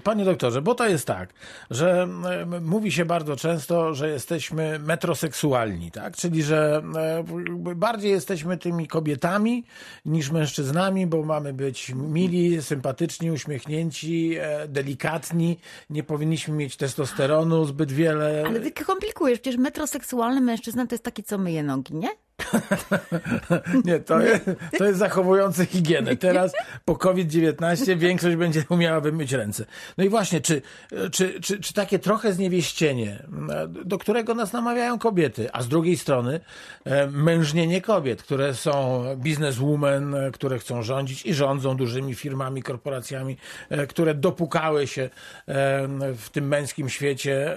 Panie doktorze, bo to jest tak, że e, mówi się bardzo często, że jesteśmy metroseksualni, tak? Czyli, że e, bardziej jesteśmy tymi kobietami niż mężczyznami, bo mamy być mili, sympatyczni, uśmiechnięci, e, delikatni, nie powinniśmy mieć testosteronu zbyt wiele. Ale ty komplikujesz, przecież metroseksualny mężczyzna to jest taki, co myje nogi, nie? Nie, to jest, to jest zachowujące higienę. Teraz po COVID-19 większość będzie umiała wymyć ręce. No i właśnie, czy, czy, czy, czy takie trochę zniewieścienie, do którego nas namawiają kobiety, a z drugiej strony e, mężnienie kobiet, które są bizneswomen, e, które chcą rządzić i rządzą dużymi firmami, korporacjami, e, które dopukały się w tym męskim świecie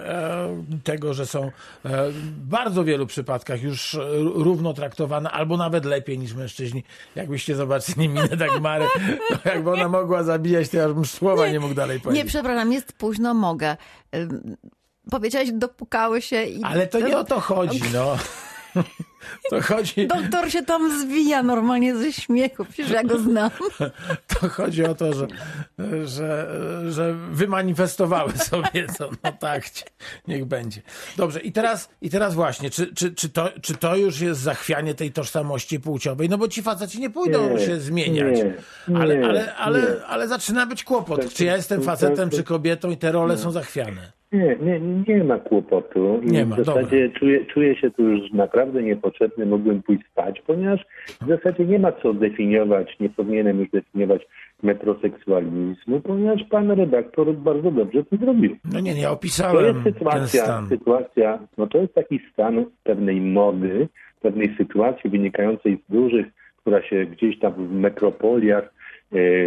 tego, że są w bardzo wielu przypadkach już równo traktowana, albo nawet lepiej niż mężczyźni. Jakbyście zobaczyli minę Dagmary, no jakby ona mogła zabijać, to ja bym słowa nie, nie mógł dalej powiedzieć. Nie, przepraszam, jest późno, mogę. Powiedziałeś, dopukały się i... Ale to nie o to chodzi, no. To chodzi... Doktor się tam zwija normalnie ze śmiechu, przecież ja go znam. To chodzi o to, że, że, że wymanifestowały sobie to. No tak, niech będzie. Dobrze, i teraz, i teraz właśnie, czy, czy, czy, to, czy to już jest zachwianie tej tożsamości płciowej? No bo ci faceci nie pójdą nie, się zmieniać. Nie, ale, nie, ale, ale, ale zaczyna być kłopot. Czy ja jestem facetem, czy kobietą i te role są zachwiane. Nie, nie, nie ma kłopotu. Nie ma, w zasadzie czuję, czuję się tu już naprawdę niepotrzebny, mógłbym pójść spać, ponieważ w zasadzie nie ma co definiować, nie powinienem już definiować metroseksualizmu, ponieważ pan redaktor bardzo dobrze to zrobił. No nie, nie, opisałem To jest sytuacja, sytuacja, no to jest taki stan pewnej mody, pewnej sytuacji wynikającej z dużych, która się gdzieś tam w metropoliach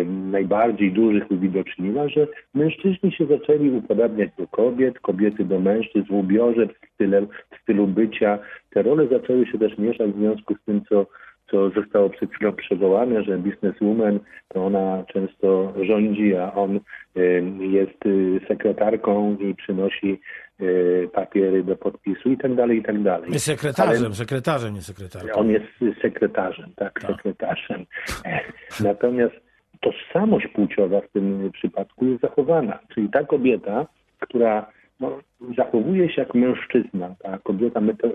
najbardziej dużych uwidoczniła, że mężczyźni się zaczęli upodabniać do kobiet, kobiety do mężczyzn w ubiorze, w, style, w stylu bycia. Te role zaczęły się też mieszać w związku z tym, co, co zostało przed chwilą przywołane, że bizneswoman to ona często rządzi, a on e, jest e, sekretarką i przynosi papiery do podpisu i tak dalej, i tak dalej. Jest sekretarzem, Ale sekretarzem, nie sekretarką. On jest sekretarzem, tak, tak. sekretarzem. Natomiast tożsamość płciowa w tym przypadku jest zachowana. Czyli ta kobieta, która no, zachowuje się jak mężczyzna, ta kobieta metro,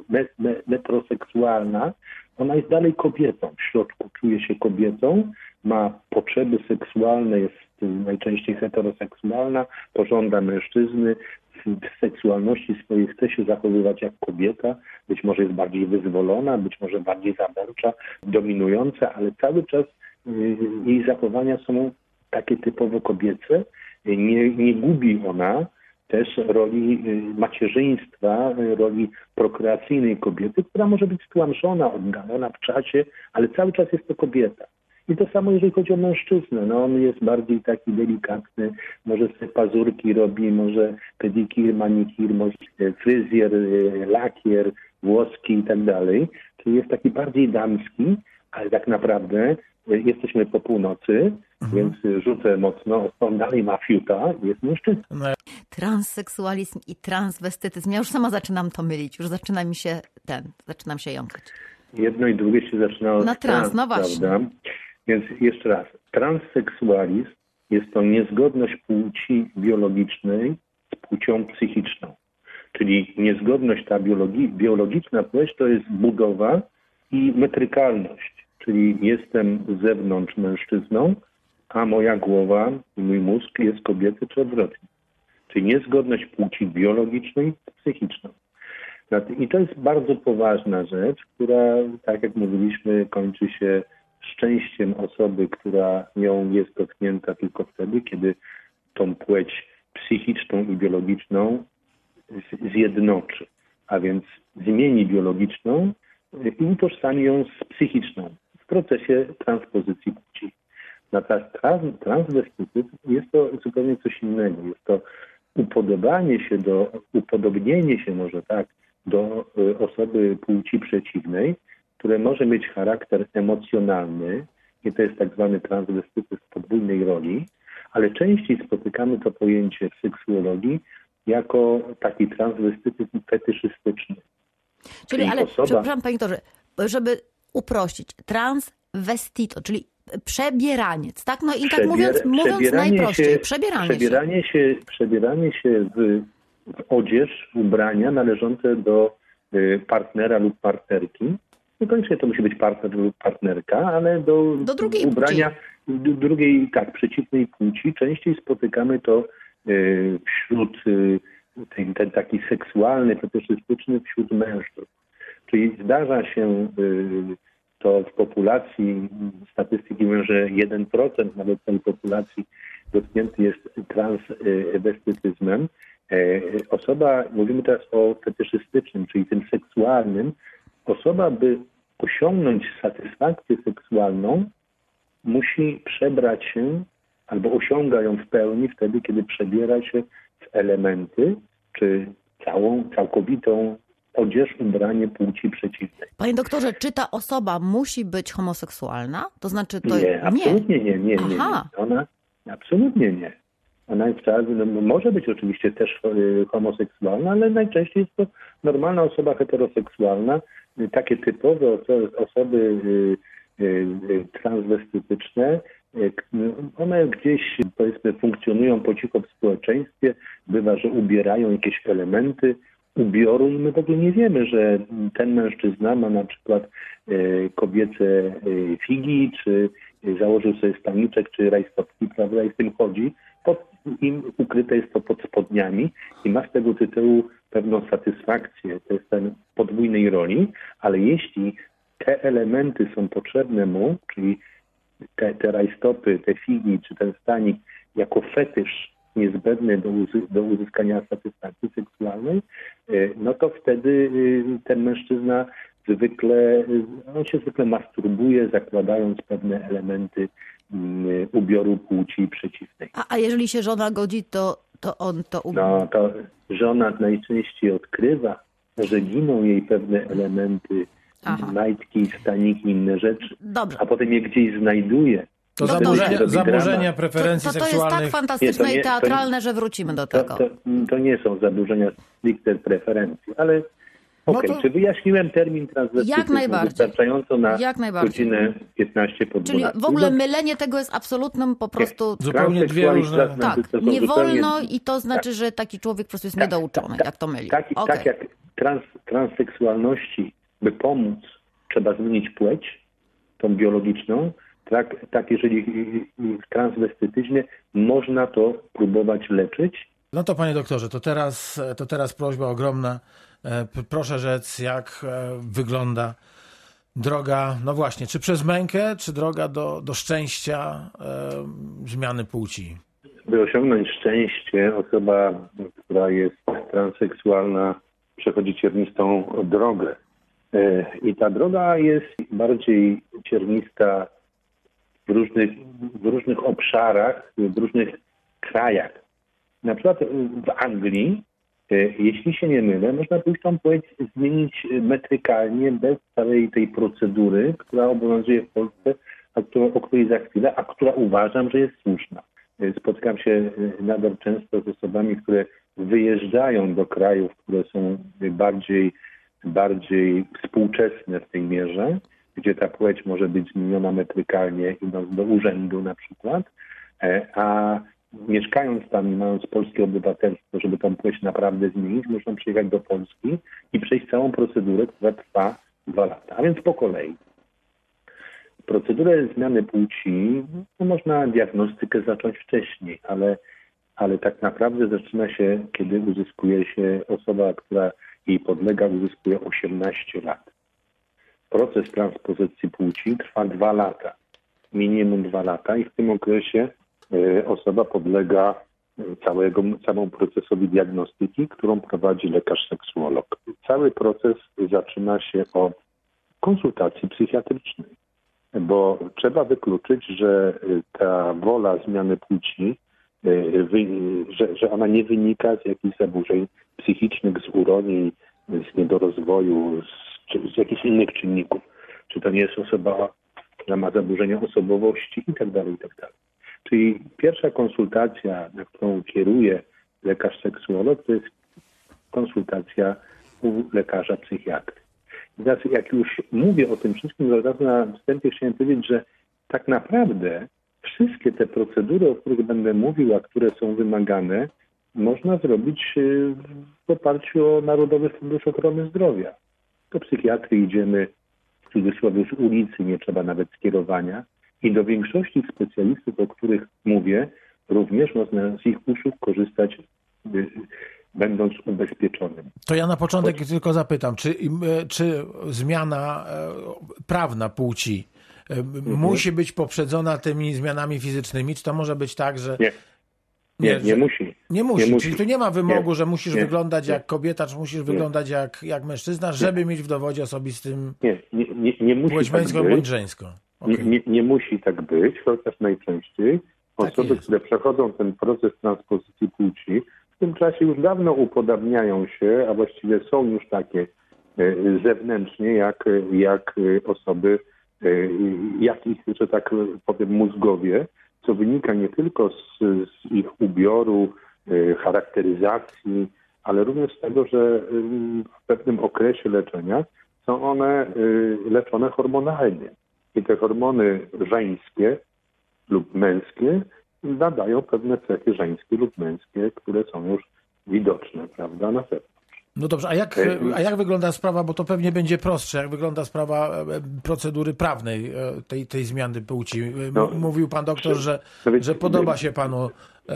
metroseksualna, ona jest dalej kobietą. W środku czuje się kobietą, ma potrzeby seksualne, jest najczęściej heteroseksualna, pożąda mężczyzny, w seksualności swojej chce się zachowywać jak kobieta, być może jest bardziej wyzwolona, być może bardziej zaborcza, dominująca, ale cały czas jej zachowania są takie typowo kobiece. Nie, nie gubi ona też roli y, macierzyństwa, roli prokreacyjnej kobiety, która może być stłamszona, oddalona w czasie, ale cały czas jest to kobieta. I to samo jeżeli chodzi o mężczyznę. No on jest bardziej taki delikatny, może sobie pazurki robi, może pedikir, manikir, może fryzjer, y, lakier, włoski i tak dalej. Czyli jest taki bardziej damski, ale tak naprawdę jesteśmy po północy, mhm. więc rzucę mocno, on dalej ma fiuta, jest mężczyzną. No. Transseksualizm i transwestytyzm. Ja już sama zaczynam to mylić, już zaczyna mi się ten, zaczynam się jąkać. Jedno i drugie się zaczyna od Na trans, trans no właśnie. Prawda? Więc jeszcze raz, transseksualizm jest to niezgodność płci biologicznej z płcią psychiczną. Czyli niezgodność ta biologi biologiczna płeć to jest budowa i metrykalność czyli jestem z zewnątrz mężczyzną, a moja głowa mój mózg jest kobiety czy odwrotnie. Czyli niezgodność płci biologicznej z psychiczną. I to jest bardzo poważna rzecz, która, tak jak mówiliśmy, kończy się szczęściem osoby, która nią jest dotknięta tylko wtedy, kiedy tą płeć psychiczną i biologiczną zjednoczy, a więc zmieni biologiczną i utożsami ją z psychiczną w procesie transpozycji płci. Natomiast trans, transwestytyzm jest to zupełnie coś innego. Jest to upodobanie się do, upodobnienie się może tak, do y, osoby płci przeciwnej, które może mieć charakter emocjonalny i to jest tak zwany transwestytyzm podwójnej roli, ale częściej spotykamy to pojęcie w seksuologii jako taki transwestytyzm fetyszystyczny. Czyli, Czyli ale, osoba... przepraszam Panie Torze, żeby uprościć. Transvestito, czyli przebieraniec, tak? No i tak mówiąc, mówiąc najprościej, się, przebieranie, się. przebieranie się. Przebieranie się w, w odzież, w ubrania należące do y, partnera lub partnerki. Niekoniecznie to musi być partner lub partnerka, ale do, Do drugiej ubrania do drugiej, tak, przeciwnej płci. Częściej spotykamy to y, wśród y, ten, ten taki seksualny, fetyszystyczny wśród mężczyzn. Czyli zdarza się y, to w populacji, statystyki mówią, że 1% nawet tej populacji dotknięty jest transwestytyzmem. E, Osoba, mówimy teraz o fetyszystycznym, czyli tym seksualnym, osoba, by osiągnąć satysfakcję seksualną, musi przebrać się albo osiąga ją w pełni wtedy, kiedy przebiera się w elementy, czy całą, całkowitą odzież, ubranie płci przeciwnej. Panie doktorze, czy ta osoba musi być homoseksualna? To znaczy to Nie, absolutnie nie, nie, nie. nie. Aha. Ona absolutnie nie. Ona wcale, no, może być oczywiście też e, homoseksualna, ale najczęściej jest to normalna osoba heteroseksualna. Takie typowe oso- osoby e, e, transwestytyczne, k- one gdzieś powiedzmy funkcjonują po cichu w społeczeństwie. Bywa, że ubierają jakieś elementy ubioru i my w ogóle nie wiemy, że ten mężczyzna ma na przykład e, kobiece e, figi, czy założył sobie staniczek, czy rajstopki, prawda, i z tym chodzi. Pod, im ukryte jest to pod spodniami i ma z tego tytułu pewną satysfakcję. To jest ten podwójnej roli, ale jeśli te elementy są potrzebne mu, czyli te, te rajstopy, te figi, czy ten stanik jako fetysz niezbędny do, do uzyskania satysfakcji seksualnej, e, no to wtedy e, ten mężczyzna zwykle, e, on się zwykle masturbuje, zakładając pewne elementy mm, ubioru płci przeciwnej. A, a jeżeli się żona godzi, to, to on to u... No to żona najczęściej odkrywa, że giną jej pewne elementy, Aha. majtki, staniki, inne rzeczy, Dobrze. a potem je gdzieś znajduje. To No zaburzenia, dobrze. zaburzenia dramat. To, preferencji to, to jest seksualnych. tak fantastyczne Nie, to nie- i teatralne, że wrócimy do To, tego. to, to nie są zaburzenia stricte preferencji, ale No okej, to- czy wyjaśniłem termin transwestytyzmu Jak najbardziej. wystarczająco na Jak najbardziej. godzinę 15 po Czyli 12? w ogóle No, mylenie tego jest absolutnym po prostu... Zupełnie dwie różne- Tak, to nie wolno i to znaczy, że taki człowiek po prostu jest niedouczony, jak to myli. Tak, Okej. tak jak trans, transseksualności, by pomóc, trzeba zmienić płeć, tą biologiczną, tak, tak jeżeli w transwestytyzmie można to próbować leczyć. No to panie doktorze, to teraz, to teraz prośba ogromna. E, Proszę rzec, jak e, wygląda droga, no właśnie, czy przez mękę, czy droga do, do szczęścia e, zmiany płci? By osiągnąć szczęście, osoba, która jest transseksualna, przechodzi ciernistą drogę. E, I ta droga jest bardziej ciernista w różnych, w różnych obszarach, w różnych krajach. Na przykład w Anglii, e, jeśli się nie mylę, można pójść tą płeć zmienić metrykalnie, bez całej tej procedury, która obowiązuje w Polsce, a którą, o której za chwilę, a która uważam, że jest słuszna. E, Spotykam się e, nadal często z osobami, które wyjeżdżają do krajów, które są bardziej, bardziej współczesne w tej mierze, gdzie ta płeć może być zmieniona metrykalnie, idąc do urzędu na przykład, e, a mieszkając tam i mając polskie obywatelstwo, żeby tą płeć naprawdę zmienić, muszą przyjechać do Polski i przejść całą procedurę, która trwa dwa lata. A więc po kolei. Procedurę zmiany płci no można diagnostykę zacząć wcześniej, ale, ale tak naprawdę zaczyna się, kiedy uzyskuje się osoba, która jej podlega, uzyskuje 18 lat. Proces transpozycji płci trwa dwa lata, minimum dwa lata i w tym okresie e, osoba podlega e, całego, całemu procesowi diagnostyki, którą prowadzi lekarz seksuolog. Cały proces zaczyna się od konsultacji psychiatrycznej bo trzeba wykluczyć, że y, ta wola zmiany płci, że, że ona nie wynika z jakichś zaburzeń psychicznych, z uronień, z niedorozwoju, z, czy z jakichś innych czynników. Czy to nie jest osoba, która ma zaburzenia osobowości i tak dalej, i tak. Czyli pierwsza konsultacja, na którą kieruje lekarz seksuolog, to jest konsultacja u lekarza psychiatry. I teraz jak już mówię o tym wszystkim, to na wstępie chciałem powiedzieć, że tak naprawdę wszystkie te procedury, o których będę mówił, a które są wymagane, można zrobić y, w oparciu o Narodowy Fundusz Ochrony Zdrowia. Do psychiatry idziemy w cudzysłowie z ulicy, nie trzeba nawet skierowania. I do większości specjalistów, o których mówię, również można z ich usług korzystać, y, będąc ubezpieczonym. To ja na początek tylko zapytam, czy, y, czy zmiana e, prawna płci e, musi być poprzedzona tymi zmianami fizycznymi, czy to może być tak, że Nie. Nie, nie musi. Nie musi. Nie musi. Czyli tu nie ma wymogu, Nie. że musisz Nie. wyglądać jak kobieta, czy musisz wyglądać jak, jak mężczyzna, żeby mieć w dowodzie osobistym Nie, nie, nie, nie musi płeć tak męską być. bądź żeńską. Nie, Okej. nie, nie musi tak być, chociaż najczęściej osoby, jest. które przechodzą ten proces transpozycji płci, w tym czasie już dawno upodabniają się, a właściwie są już takie e, zewnętrznie, jak, jak e, osoby, e, jak ich, że tak powiem, mózgowie, co wynika nie tylko z, z ich ubioru, e, charakteryzacji, ale również z tego, że w pewnym okresie leczenia są one y, leczone hormonalnie. I te hormony żeńskie lub męskie nadają pewne cechy żeńskie lub męskie, które są już widoczne, prawda, na zewnątrz. No dobrze, a jak, a jak wygląda sprawa, bo to pewnie będzie prostsze, jak wygląda sprawa e, procedury prawnej e, tej, tej zmiany płci? M- No, Mówił pan doktor, że, no że podoba się panu e,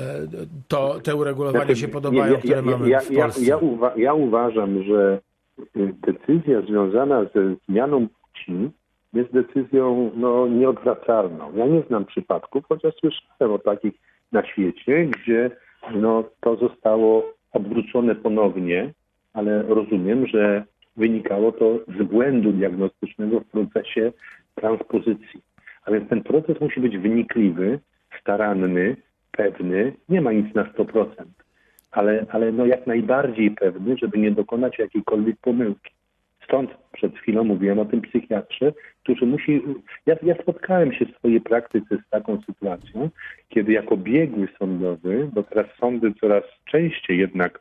to, te uregulowania Znaczy, się podobają, które mamy ja, w Polsce. ja, uwa- ja uważam, że decyzja związana ze zmianą płci jest decyzją no, nieodwracalną. Ja nie znam przypadków, chociaż słyszałem o takich na świecie, gdzie no, to zostało odwrócone ponownie, ale rozumiem, że wynikało to z błędu diagnostycznego w procesie transpozycji. A więc ten proces musi być wnikliwy, staranny, pewny, nie ma nic na 100%, ale, ale no jak najbardziej pewny, żeby nie dokonać jakiejkolwiek pomyłki. Stąd przed chwilą mówiłem o tym psychiatrze, który musi. Ja, ja spotkałem się w swojej praktyce z taką sytuacją, kiedy jako biegły sądowy, bo teraz sądy coraz częściej jednak,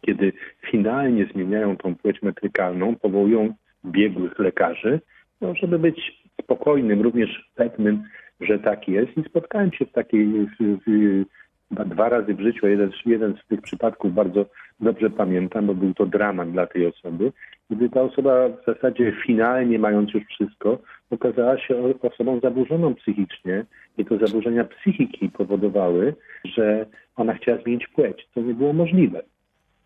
kiedy finalnie zmieniają tą płeć metrykalną, powołują biegłych lekarzy, no, żeby być spokojnym, również pewnym, że tak jest. I spotkałem się w takiej w, w, dwa razy w życiu, jeden, jeden z tych przypadków bardzo dobrze pamiętam, bo był to dramat dla tej osoby, gdy ta osoba w zasadzie finalnie, mając już wszystko, okazała się osobą zaburzoną psychicznie i to zaburzenia psychiki powodowały, że ona chciała zmienić płeć, co nie było możliwe.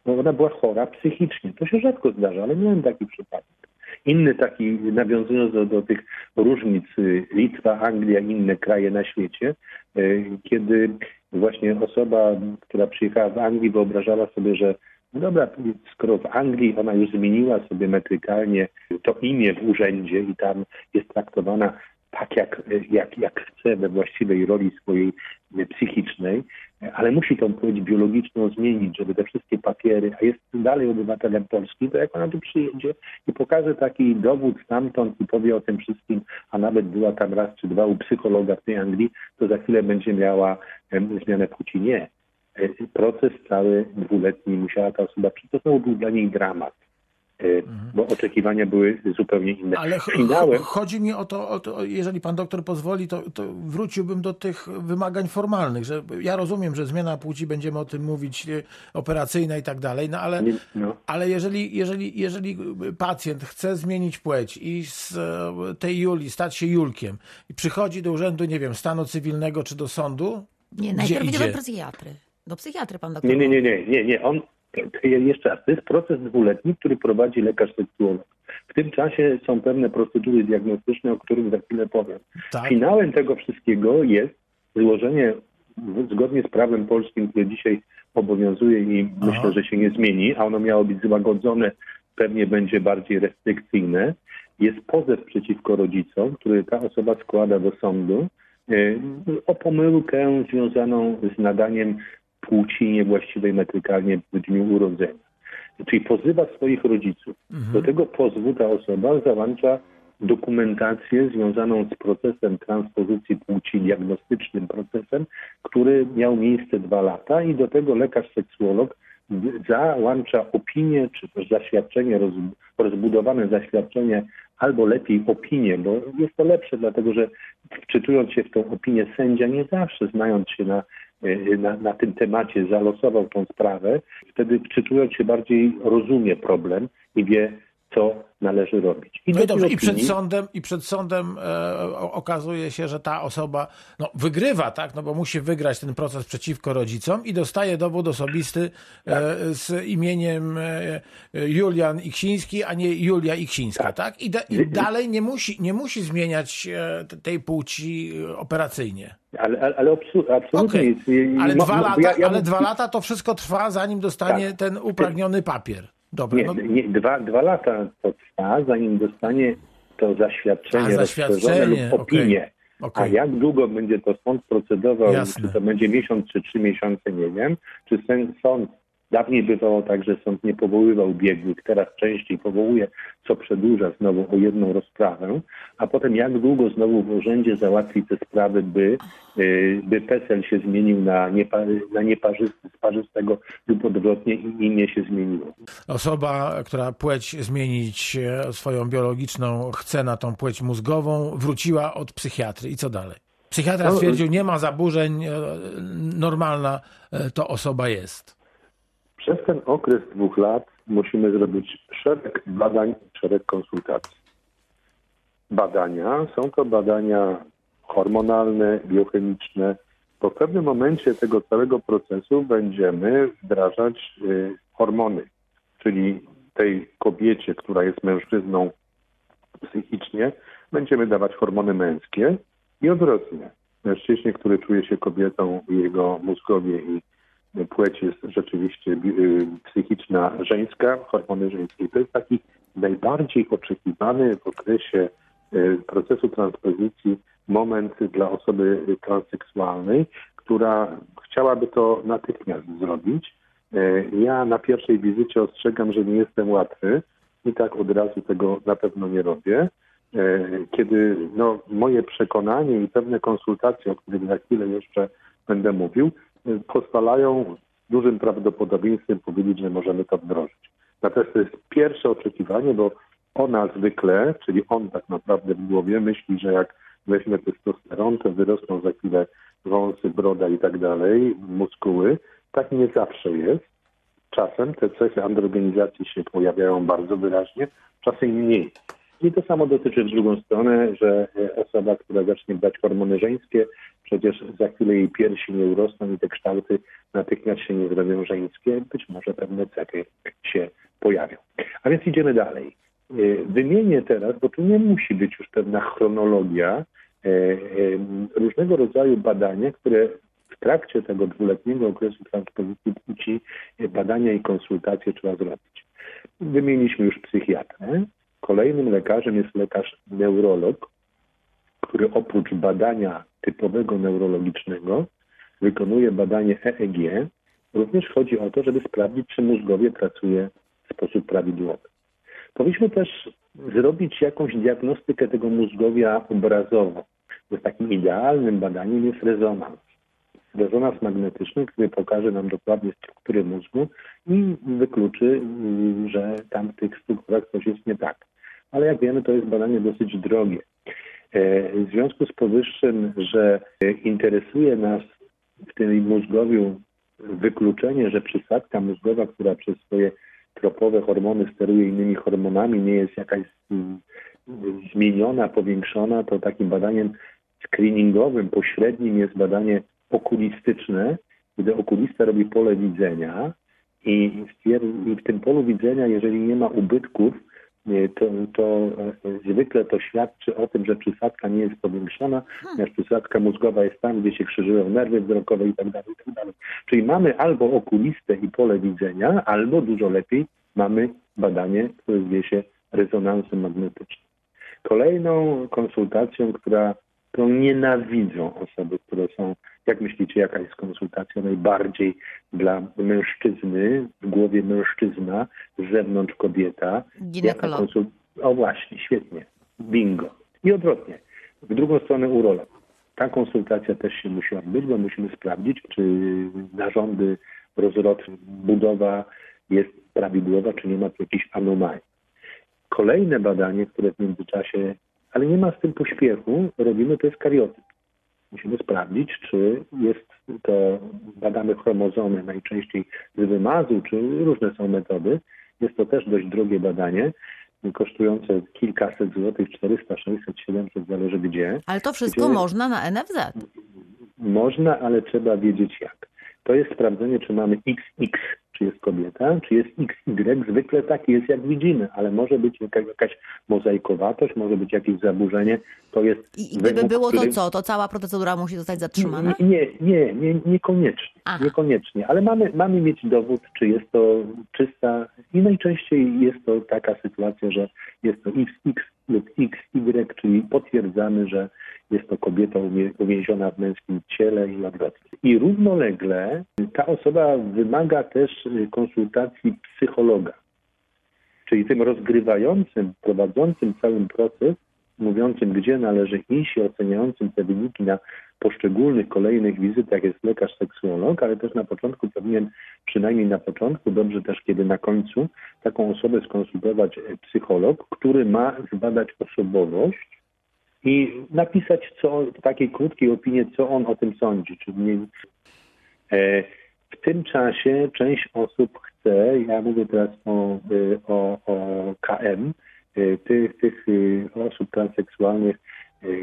Ona była chora psychicznie. To się rzadko zdarza, ale miałem taki przypadek. Inny taki, nawiązując do, do tych różnic, y, Litwa, Anglia, inne kraje na świecie, y, kiedy właśnie osoba, która przyjechała w Anglii, wyobrażała sobie, że no dobra, skoro w Anglii ona już zmieniła sobie metrykalnie to imię w urzędzie i tam jest traktowana tak, jak, jak, jak chce we właściwej roli swojej psychicznej, ale musi tą płeć biologiczną zmienić, żeby te wszystkie papiery, a jest dalej obywatelem Polski, to jak ona tu przyjedzie i pokaże taki dowód stamtąd i powie o tym wszystkim, a nawet była tam raz czy dwa u psychologa w tej Anglii, to za chwilę będzie miała zmianę płci. Nie. E, Proces cały dwuletni musiała ta osoba, to znowu był dla niej dramat, bo oczekiwania były zupełnie inne. Ale ch- Finałem, ch- chodzi mi o to, o to, jeżeli pan doktor pozwoli, to, to wróciłbym do tych wymagań formalnych, że ja rozumiem, że zmiana płci, będziemy o tym mówić, e, operacyjna i tak dalej, no ale, no. ale jeżeli, jeżeli, jeżeli pacjent chce zmienić płeć i z e, tej Julii stać się Julkiem i przychodzi do urzędu, nie wiem, stanu cywilnego czy do sądu, Nie, najpierw idzie? do psychiatry. Do psychiatry pan doktor. Nie, nie, nie, nie, nie, nie. On, jeszcze raz, to jest proces dwuletni, który prowadzi lekarz seksuolog. W tym czasie są pewne procedury diagnostyczne, o których za chwilę powiem. Tak. Finałem tego wszystkiego jest złożenie zgodnie z prawem polskim, które dzisiaj obowiązuje i Aha. myślę, że się nie zmieni, a ono miało być złagodzone, pewnie będzie bardziej restrykcyjne, jest pozew przeciwko rodzicom, który ta osoba składa do sądu e, o pomyłkę związaną z nadaniem płci niewłaściwej metrykalnie w dniu urodzenia. Czyli pozywa swoich rodziców. Do tego pozwu ta osoba załącza dokumentację związaną z procesem transpozycji płci, diagnostycznym procesem, który miał miejsce dwa lata i do tego lekarz seksuolog załącza opinię, czy też zaświadczenie, roz, rozbudowane zaświadczenie albo lepiej opinię, bo jest to lepsze, dlatego że wczytując się w tą opinię sędzia, nie zawsze znając się na, na, na tym temacie, zalosował tą sprawę, wtedy wczytując się bardziej rozumie problem i wie, co należy robić. I, no i, dobrze, i przed opinii- sądem, i przed sądem e, okazuje się, że ta osoba no, wygrywa, tak? No bo musi wygrać ten proces przeciwko rodzicom i dostaje dowód osobisty e, z imieniem e, Julian Iksiński, a nie Julia Iksińska, tak? I, da, i dalej nie musi, nie musi zmieniać e, tej płci e, operacyjnie. Ale, ale, ale absolutnie jest. i- Ale, mo- dwa mo- lata, ja- ja ale bym- dwa lata to wszystko trwa, zanim dostanie Tak. ten upragniony papier. Nie, no, nie dwa, dwa lata to trwa, zanim dostanie to zaświadczenie, A, zaświadczenie, lub opinię. okej. A jak długo będzie to sąd procedował, Jasne. czy to będzie miesiąc, czy trzy miesiące, nie wiem. Czy ten sąd, dawniej bywało tak, że sąd nie powoływał biegłych, teraz częściej powołuje, co przedłuża znowu o jedną rozprawę, a potem jak długo znowu w urzędzie załatwi te sprawy, by, y, by PESEL się zmienił na, niepa, na nieparzysty, z parzystego lub odwrotnie i imię się zmieniło. Osoba, która płeć zmienić e, swoją biologiczną chce na tą płeć mózgową, wróciła od psychiatry. I co dalej? Psychiatra No, stwierdził, nie ma zaburzeń, e, normalna e, to osoba jest. Przez ten okres dwóch lat musimy zrobić szereg badań, szereg konsultacji. Badania są to badania hormonalne, biochemiczne. W pewnym momencie tego całego procesu będziemy wdrażać y, hormony, czyli tej kobiecie, która jest mężczyzną psychicznie, będziemy dawać hormony męskie i odwrotnie. Mężczyźnie, który czuje się kobietą, jego mózgowie i płeć jest rzeczywiście y, psychiczna żeńska, hormony żeńskie. To jest taki najbardziej oczekiwany w okresie y, procesu transpozycji moment dla osoby transseksualnej, która chciałaby to natychmiast zrobić. Y, Ja na pierwszej wizycie ostrzegam, że nie jestem łatwy i tak od razu tego na pewno nie robię. Kiedy no, moje przekonanie i pewne konsultacje, o których za chwilę jeszcze będę mówił, pozwalają z dużym prawdopodobieństwem powiedzieć, że możemy to wdrożyć. Natomiast to jest pierwsze oczekiwanie, bo ona zwykle, czyli on tak naprawdę w głowie myśli, że jak weźmie testosteron, to wyrosną za chwilę wąsy, broda i tak dalej, muskuły. Tak nie zawsze jest. Czasem te cechy androgenizacji się pojawiają bardzo wyraźnie, czasem mniej. I to samo dotyczy w drugą stronę, że e, osoba, która zacznie brać hormony żeńskie, przecież za chwilę jej piersi nie urosną i te kształty natychmiast się nie zrobią żeńskie, być może pewne cechy się pojawią. A więc idziemy dalej. E, Wymienię teraz, bo tu nie musi być już pewna chronologia, e, różnego rodzaju badania, które w trakcie tego dwuletniego okresu transpozycji płci badania i konsultacje trzeba zrobić. Wymieniliśmy już psychiatrę. Kolejnym lekarzem jest lekarz neurolog, który oprócz badania typowego neurologicznego wykonuje badanie EEG. Również chodzi o to, żeby sprawdzić, czy mózgowie pracuje w sposób prawidłowy. Powinniśmy też zrobić jakąś diagnostykę tego mózgowia obrazowo. Bo takim idealnym badaniem jest rezonans. Rezonans magnetyczny, który pokaże nam dokładnie strukturę mózgu i wykluczy, mm, że tam w tych strukturach coś jest nie tak. Ale jak wiemy, to jest badanie dosyć drogie. E, W związku z powyższym, że e, interesuje nas w tym mózgowiu wykluczenie, że przysadka mózgowa, która przez swoje tropowe hormony steruje innymi hormonami, nie jest jakaś mm, zmieniona, powiększona, to takim badaniem screeningowym, pośrednim jest badanie okulistyczne, gdy okulista robi pole widzenia i, w tym polu widzenia, jeżeli nie ma ubytków, to, to e, zwykle to świadczy o tym, że przysadka nie jest powiększona, ponieważ przysadka mózgowa jest tam, gdzie się krzyżują nerwy wzrokowe i tak dalej, i tak. Czyli mamy albo okulistę i pole widzenia, albo dużo lepiej mamy badanie, które zwie się rezonansem magnetycznym. Kolejną konsultacją, która, którą nienawidzą osoby, które są, jak myślicie, jaka jest konsultacja najbardziej dla mężczyzny, w głowie mężczyzna, z zewnątrz kobieta? Ginekolog. Jaka konsul- O właśnie, świetnie. Bingo. I odwrotnie. W drugą stronę urolog. Ta konsultacja też się musi odbyć, bo musimy sprawdzić, czy narządy, rozrod, budowa jest prawidłowa, czy nie ma tu jakichś anomalii. kolejne badanie, które w międzyczasie, ale nie ma z tym pośpiechu, robimy, to jest kariotyp. Musimy sprawdzić, czy jest to, badamy chromozomy najczęściej z wymazu, czy różne są metody. Jest to też dość drogie badanie, kosztujące kilkaset złotych, 400, 600, 700, zależy gdzie. Ale to wszystko Gdzie- można na NFZ. Można, ale trzeba wiedzieć jak. To jest sprawdzenie, czy mamy XX, czy jest kobieta, czy jest XY. Zwykle tak jest, jak widzimy, ale może być jaka- jakaś mozaikowatość, może być jakieś zaburzenie. To jest I, i gdyby wymóg, było to który- co? To cała procedura musi zostać zatrzymana? Nie, nie, nie niekoniecznie. Aha. Niekoniecznie, ale mamy, mamy mieć dowód, czy jest to czysta i najczęściej jest to taka sytuacja, że jest to XX lub XY, czyli potwierdzamy, że jest to kobieta uwięziona w męskim ciele i odwrotnie. I równolegle ta osoba wymaga też y, konsultacji psychologa, czyli tym rozgrywającym, prowadzącym cały proces, mówiącym, gdzie należy iść i oceniającym te wyniki na poszczególnych kolejnych wizytach jest lekarz seksuolog, ale też na początku powinien, przynajmniej na początku, dobrze też kiedy na końcu, taką osobę skonsultować e, psycholog, który ma zbadać osobowość i napisać co, w takiej krótkiej opinii, co on o tym sądzi. Czyli e, w tym czasie część osób chce, ja mówię teraz o, y, o, o KM, y, tych, tych osób transseksualnych,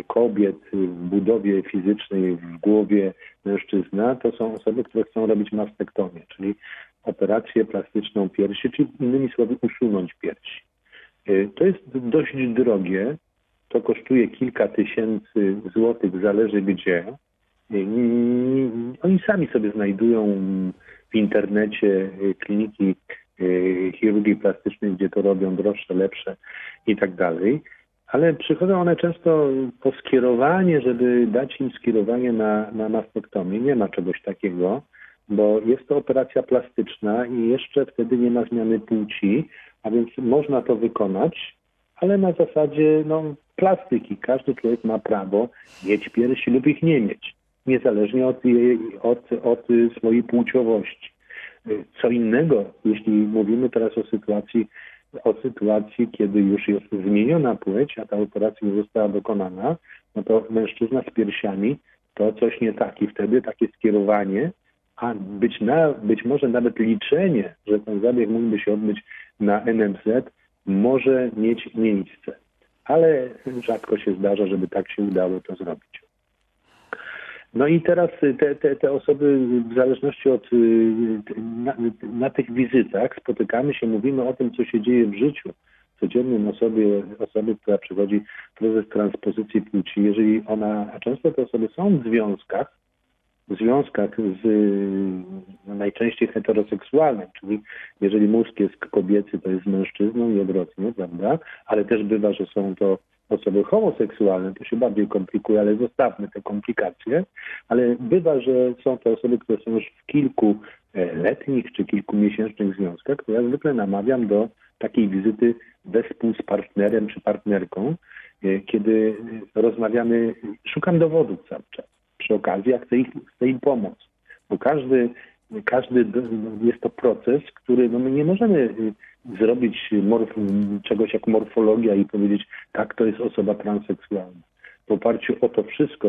kobiet w budowie fizycznej, w głowie mężczyzna, to są osoby, które chcą robić mastektomię, czyli operację plastyczną piersi, czyli innymi słowy usunąć piersi. To jest dość drogie, to kosztuje kilka tysięcy złotych, zależy gdzie. Oni sami sobie znajdują w internecie y, kliniki y, chirurgii plastycznej, gdzie to robią droższe, lepsze i tak dalej. Ale przychodzą one często po skierowanie, żeby dać im skierowanie na, na mastektomię. Nie ma czegoś takiego, bo jest to operacja plastyczna i jeszcze wtedy nie ma zmiany płci, a więc można to wykonać, ale na zasadzie no, plastyki. Każdy człowiek ma prawo mieć piersi lub ich nie mieć, niezależnie od, jej, od, od swojej płciowości. Co innego, jeśli mówimy teraz o sytuacji, o sytuacji, kiedy już jest zmieniona płeć, a ta operacja już została dokonana, no to mężczyzna z piersiami to coś nie tak i wtedy takie skierowanie, a być, na, być może nawet liczenie, że ten zabieg mógłby się odbyć na NMZ, może mieć miejsce. Ale rzadko się zdarza, żeby tak się udało to zrobić. No i teraz te, te, te osoby w zależności od y, na, na tych wizytach spotykamy się, mówimy o tym, co się dzieje w życiu codziennym osobie, osoby, która przechodzi proces transpozycji płci. Jeżeli ona, a często te osoby są w związkach, związkach z no, najczęściej heteroseksualnym, czyli jeżeli mózg jest kobiecy, to jest mężczyzną i odwrotnie, prawda? Ale też bywa, że są to osoby homoseksualne, to się bardziej komplikuje, ale zostawmy te komplikacje. Ale bywa, że są to osoby, które są już w kilku e, letnich czy kilkumiesięcznych związkach, to ja zwykle namawiam do takiej wizyty wespół z partnerem czy partnerką, e, kiedy rozmawiamy, szukam dowodów cały czas. Przy okazji ja chcę, ich, im pomóc, bo każdy, każdy jest to proces, który no my nie możemy y, zrobić morf, czegoś jak morfologia i powiedzieć, tak, to jest osoba transseksualna. W oparciu o to wszystko,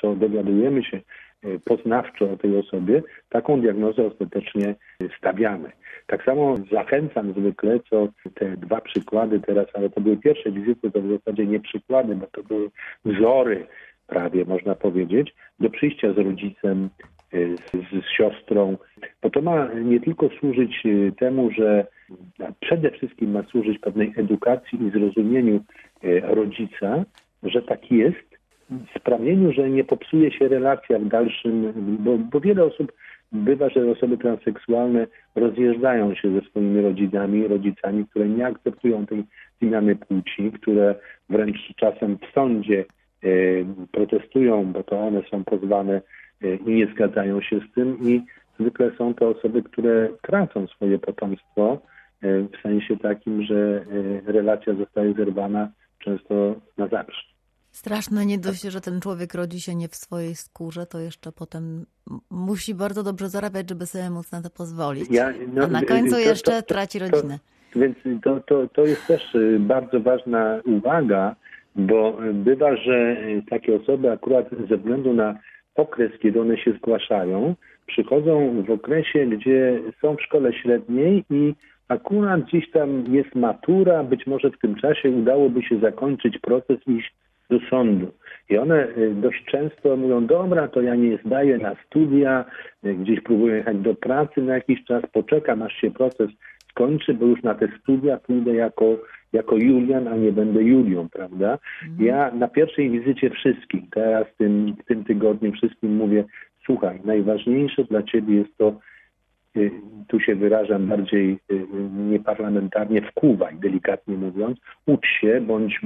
co dowiadujemy się y, poznawczo o tej osobie, taką diagnozę ostatecznie stawiamy. Tak samo zachęcam zwykle, co te dwa przykłady teraz, ale to były pierwsze wizyty, to w zasadzie nie przykłady, bo to były wzory prawie można powiedzieć, do przyjścia z rodzicem, y, z, z siostrą, bo to ma nie tylko służyć y, temu, że przede wszystkim ma służyć pewnej edukacji i zrozumieniu y, rodzica, że tak jest, sprawieniu, że nie popsuje się relacja w dalszym, bo, bo wiele osób bywa, że osoby transseksualne rozjeżdżają się ze swoimi rodzinami, rodzicami, które nie akceptują tej zmiany płci, które wręcz czasem w sądzie protestują, bo to one są pozwane e, i nie zgadzają się z tym i zwykle są to osoby, które tracą swoje potomstwo e, w sensie takim, że relacja zostaje zerwana często na zawsze. Straszne nie dość, że ten człowiek rodzi się nie w swojej skórze, to jeszcze potem musi bardzo dobrze zarabiać, żeby sobie móc na to pozwolić. Ja- no, A na y, końcu to- jeszcze to- to- traci rodzinę. więc to, to, to jest też y, bardzo ważna uwaga, bo bywa, że y, takie osoby akurat ze względu na okres, kiedy one się zgłaszają, przychodzą w okresie, gdzie są w szkole średniej i akurat gdzieś tam jest matura, być może w tym czasie udałoby się zakończyć proces iść do sądu. I one y, dość często mówią, dobra, to ja nie zdaję na studia, y, gdzieś próbuję jechać do pracy na jakiś czas, poczekam aż się proces skończy, bo już na te studia pójdę jako, jako Julian, a nie będę Julią, prawda? Ja na pierwszej wizycie wszystkim, teraz w tym, w tym tygodniu wszystkim mówię, słuchaj, najważniejsze dla ciebie jest to, y, tu się wyrażam bardziej y, nieparlamentarnie, wkuwaj, delikatnie mówiąc, ucz się, bądź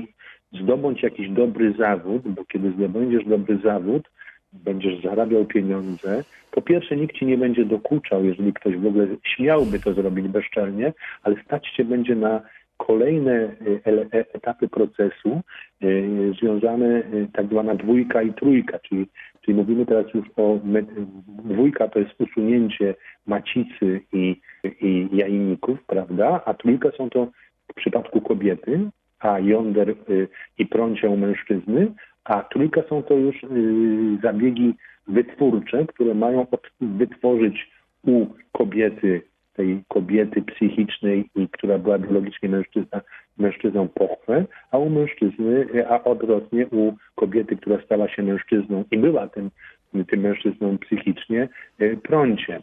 zdobądź jakiś dobry zawód, bo kiedy zdobędziesz dobry zawód, będziesz zarabiał pieniądze, po pierwsze nikt ci nie będzie dokuczał, jeżeli ktoś w ogóle śmiałby to zrobić bezczelnie, ale stać się będzie na kolejne y, e- etapy procesu y, związane y, tak zwana dwójka i trójka, czyli, czyli mówimy teraz już o dwójka to jest usunięcie macicy i, i jajników, prawda, a trójka są to w przypadku kobiety, a jąder i prącia u mężczyzny, a trójka są to już zabiegi wytwórcze, które mają wytworzyć u kobiety, tej kobiety psychicznej, i która była biologicznie mężczyzna, mężczyzną pochwę, a u mężczyzny, a odwrotnie u kobiety, która stała się mężczyzną i była tym, tym mężczyzną psychicznie, y, prącie.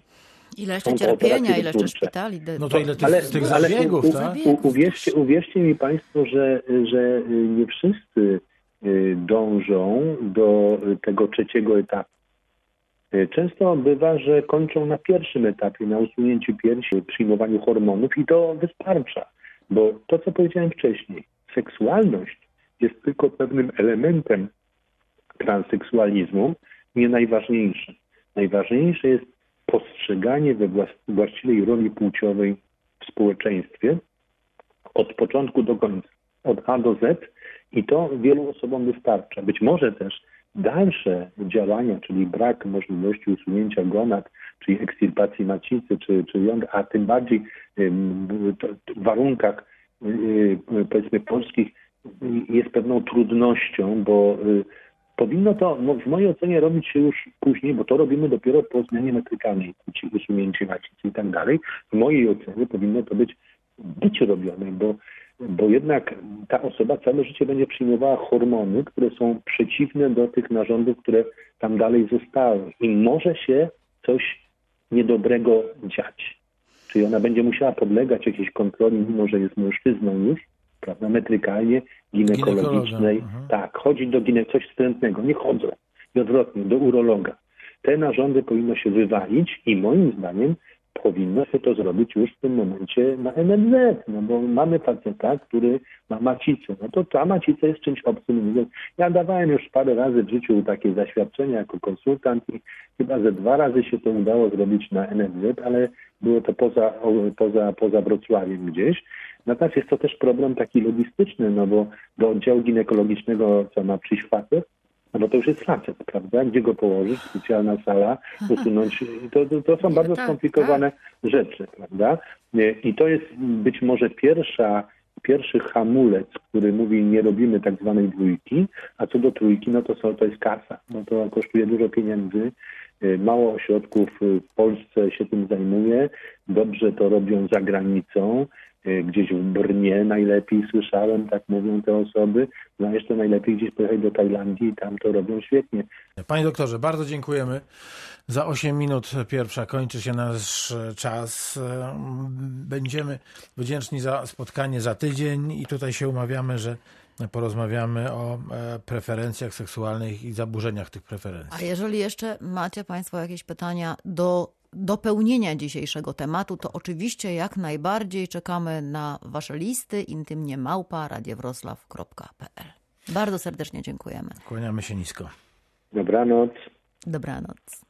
Ile jeszcze cierpienia, ile jeszcze szpitali. de- No to ile tych, Ale- tych ale zabiegów, u- tak? U, uwierzcie, uwierzcie mi Państwo, że, że nie wszyscy y, dążą do tego trzeciego etapu. Y, Często bywa, że kończą na pierwszym etapie, na usunięciu piersi, przyjmowaniu hormonów i to wystarcza, bo to, co powiedziałem wcześniej, seksualność jest tylko pewnym elementem transseksualizmu, nie najważniejszy. Najważniejsze jest postrzeganie we właściwej roli płciowej w społeczeństwie od początku do końca, od A do Z i to wielu osobom wystarcza. Być może też dalsze działania, czyli brak możliwości usunięcia gonad, czyli ekstirpacji macicy, czy, czy jąd, a tym bardziej w warunkach yy, powiedzmy polskich jest pewną trudnością, bo yy, Powinno to no, w mojej ocenie robić się już później, bo to robimy dopiero po zmianie metrykalnej płci, usunięcie macicy i tak dalej. W mojej ocenie powinno to być być robione, bo, bo jednak ta osoba całe życie będzie przyjmowała hormony, które są przeciwne do tych narządów, które tam dalej zostały. I może się coś niedobrego dziać. Czyli ona będzie musiała podlegać jakiejś kontroli, mimo że jest mężczyzną już, prawda, metrykalnie, ginekologicznej. Tak, chodzić do gine coś wstrętnego, nie chodzą. I odwrotnie, do urologa. Te narządy powinno się wywalić i moim zdaniem powinno się to zrobić już w tym momencie na NFZ, no bo mamy pacjenta, który ma macicę. No to ta macica jest czymś obcym. Mówię, Ja dawałem już parę razy w życiu takie zaświadczenia jako konsultant i chyba ze dwa razy się to udało zrobić na NFZ, ale było to poza, poza, poza Wrocławiem gdzieś. Natomiast jest to też problem taki logistyczny, no bo do oddziału ginekologicznego, co ma przyjść facet, no bo to już jest facet, prawda? Gdzie go położyć? Specjalna sala, usunąć. To, to, to są Nie, bardzo tak, skomplikowane rzeczy, prawda? I to jest być może pierwsza, pierwszy hamulec, który mówi nie robimy tak zwanej dwójki, a co do trójki, no to, są, to jest kasa. No to kosztuje dużo pieniędzy. Y, Mało ośrodków w Polsce się tym zajmuje. Dobrze to robią za granicą. Y, Gdzieś w Brnie najlepiej słyszałem, tak mówią te osoby. No a jeszcze najlepiej gdzieś pojechać do Tajlandii i tam to robią świetnie. Panie doktorze, bardzo dziękujemy. Za 8 minut pierwsza kończy się nasz czas. Będziemy wdzięczni za spotkanie za tydzień i tutaj się umawiamy, że porozmawiamy o e, preferencjach seksualnych i zaburzeniach tych A preferencji. jeżeli jeszcze macie Państwo jakieś pytania do dopełnienia dzisiejszego tematu, to oczywiście jak najbardziej czekamy na Wasze listy intymnie małpa radiowroclaw.pl. Bardzo serdecznie dziękujemy. Kłaniamy się nisko. Dobranoc. Dobranoc.